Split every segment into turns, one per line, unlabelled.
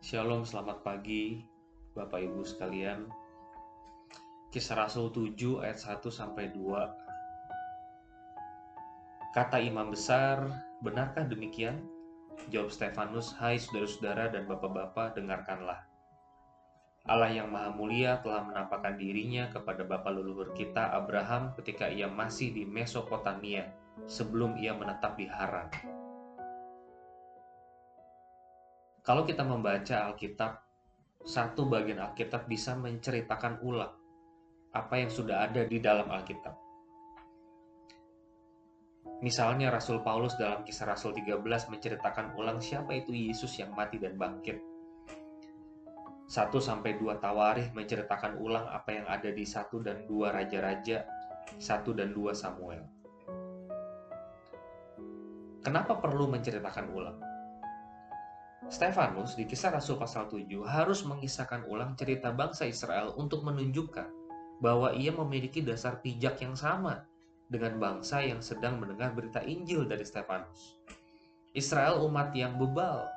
Shalom, selamat pagi Bapak Ibu sekalian. Kisah Rasul 7 ayat 1 sampai 2. Kata imam besar, benarkah demikian? Jawab Stefanus, "Hai saudara-saudara dan bapak-bapak, dengarkanlah. Allah yang Maha Mulia telah menampakkan dirinya kepada bapak leluhur kita Abraham ketika ia masih di Mesopotamia sebelum ia menetap di Haran. Kalau kita membaca Alkitab, satu bagian Alkitab bisa menceritakan ulang apa yang sudah ada di dalam Alkitab. Misalnya Rasul Paulus dalam kisah Rasul 13 menceritakan ulang siapa itu Yesus yang mati dan bangkit. 1 sampai 2 Tawarih menceritakan ulang apa yang ada di 1 dan 2 Raja-raja, 1 dan 2 Samuel. Kenapa perlu menceritakan ulang? Stefanus di kisah Rasul pasal 7 harus mengisahkan ulang cerita bangsa Israel untuk menunjukkan bahwa ia memiliki dasar pijak yang sama dengan bangsa yang sedang mendengar berita Injil dari Stefanus. Israel umat yang bebal,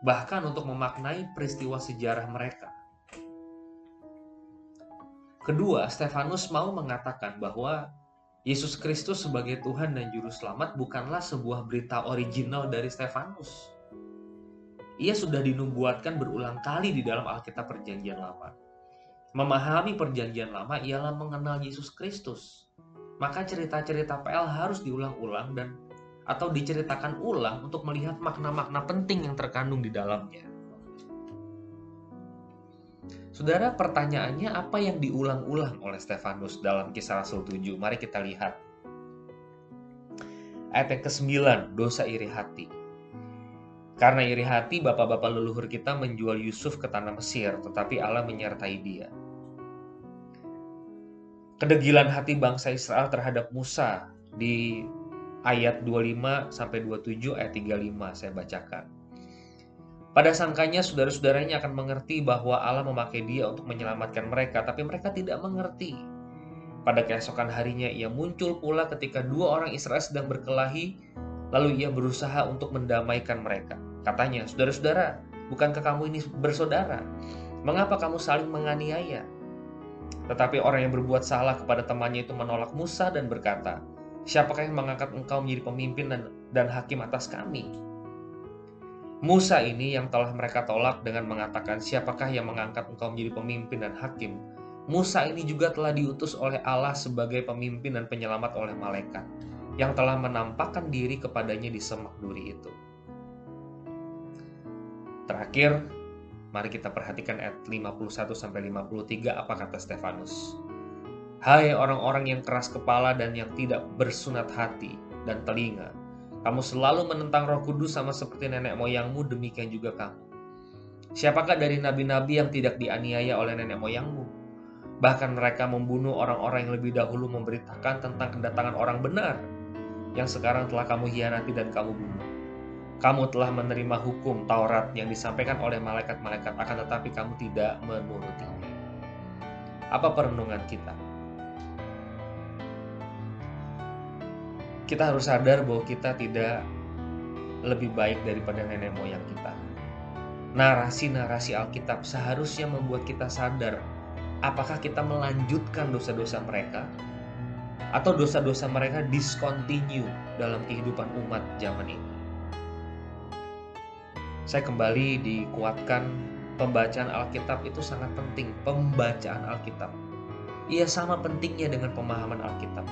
bahkan untuk memaknai peristiwa sejarah mereka. Kedua, Stefanus mau mengatakan bahwa Yesus Kristus sebagai Tuhan dan Juru Selamat bukanlah sebuah berita original dari Stefanus. Ia sudah dinubuatkan berulang kali di dalam Alkitab Perjanjian Lama Memahami perjanjian lama ialah mengenal Yesus Kristus. Maka cerita-cerita PL harus diulang-ulang dan atau diceritakan ulang untuk melihat makna-makna penting yang terkandung di dalamnya. Saudara, pertanyaannya apa yang diulang-ulang oleh Stefanus dalam kisah Rasul 7? Mari kita lihat. Ayat yang ke-9, dosa iri hati. Karena iri hati, bapak-bapak leluhur kita menjual Yusuf ke tanah Mesir, tetapi Allah menyertai dia kedegilan hati bangsa Israel terhadap Musa di ayat 25 sampai 27 ayat 35 saya bacakan. Pada sangkanya saudara-saudaranya akan mengerti bahwa Allah memakai dia untuk menyelamatkan mereka, tapi mereka tidak mengerti. Pada keesokan harinya ia muncul pula ketika dua orang Israel sedang berkelahi, lalu ia berusaha untuk mendamaikan mereka. Katanya, saudara-saudara, bukankah kamu ini bersaudara? Mengapa kamu saling menganiaya? Tetapi orang yang berbuat salah kepada temannya itu menolak Musa dan berkata, Siapakah yang mengangkat engkau menjadi pemimpin dan, dan hakim atas kami? Musa ini yang telah mereka tolak dengan mengatakan, Siapakah yang mengangkat engkau menjadi pemimpin dan hakim? Musa ini juga telah diutus oleh Allah sebagai pemimpin dan penyelamat oleh malaikat, yang telah menampakkan diri kepadanya di semak duri itu. Terakhir, Mari kita perhatikan ayat 51 sampai 53 apa kata Stefanus. Hai orang-orang yang keras kepala dan yang tidak bersunat hati dan telinga, kamu selalu menentang Roh Kudus sama seperti nenek moyangmu, demikian juga kamu. Siapakah dari nabi-nabi yang tidak dianiaya oleh nenek moyangmu? Bahkan mereka membunuh orang-orang yang lebih dahulu memberitakan tentang kedatangan orang benar, yang sekarang telah kamu hianati dan kamu bunuh kamu telah menerima hukum Taurat yang disampaikan oleh malaikat-malaikat, akan tetapi kamu tidak menurutinya. Apa perenungan kita? Kita harus sadar bahwa kita tidak lebih baik daripada nenek moyang kita. Narasi-narasi Alkitab seharusnya membuat kita sadar apakah kita melanjutkan dosa-dosa mereka atau dosa-dosa mereka discontinue dalam kehidupan umat zaman ini saya kembali dikuatkan pembacaan Alkitab itu sangat penting. Pembacaan Alkitab. Ia sama pentingnya dengan pemahaman Alkitab.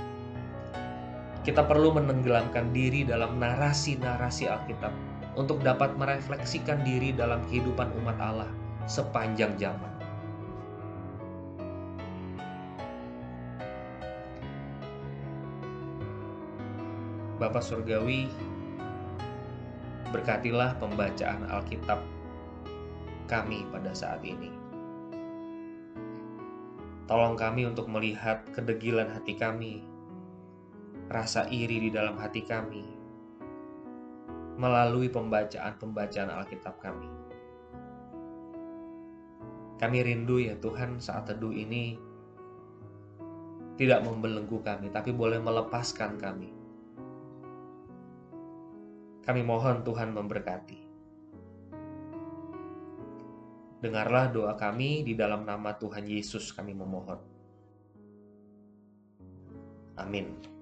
Kita perlu menenggelamkan diri dalam narasi-narasi Alkitab untuk dapat merefleksikan diri dalam kehidupan umat Allah sepanjang zaman. Bapak Surgawi, Berkatilah pembacaan Alkitab kami pada saat ini. Tolong kami untuk melihat kedegilan hati kami, rasa iri di dalam hati kami, melalui pembacaan-pembacaan Alkitab kami. Kami rindu ya Tuhan saat teduh ini tidak membelenggu kami, tapi boleh melepaskan kami kami mohon Tuhan memberkati. Dengarlah doa kami di dalam nama Tuhan Yesus kami memohon. Amin.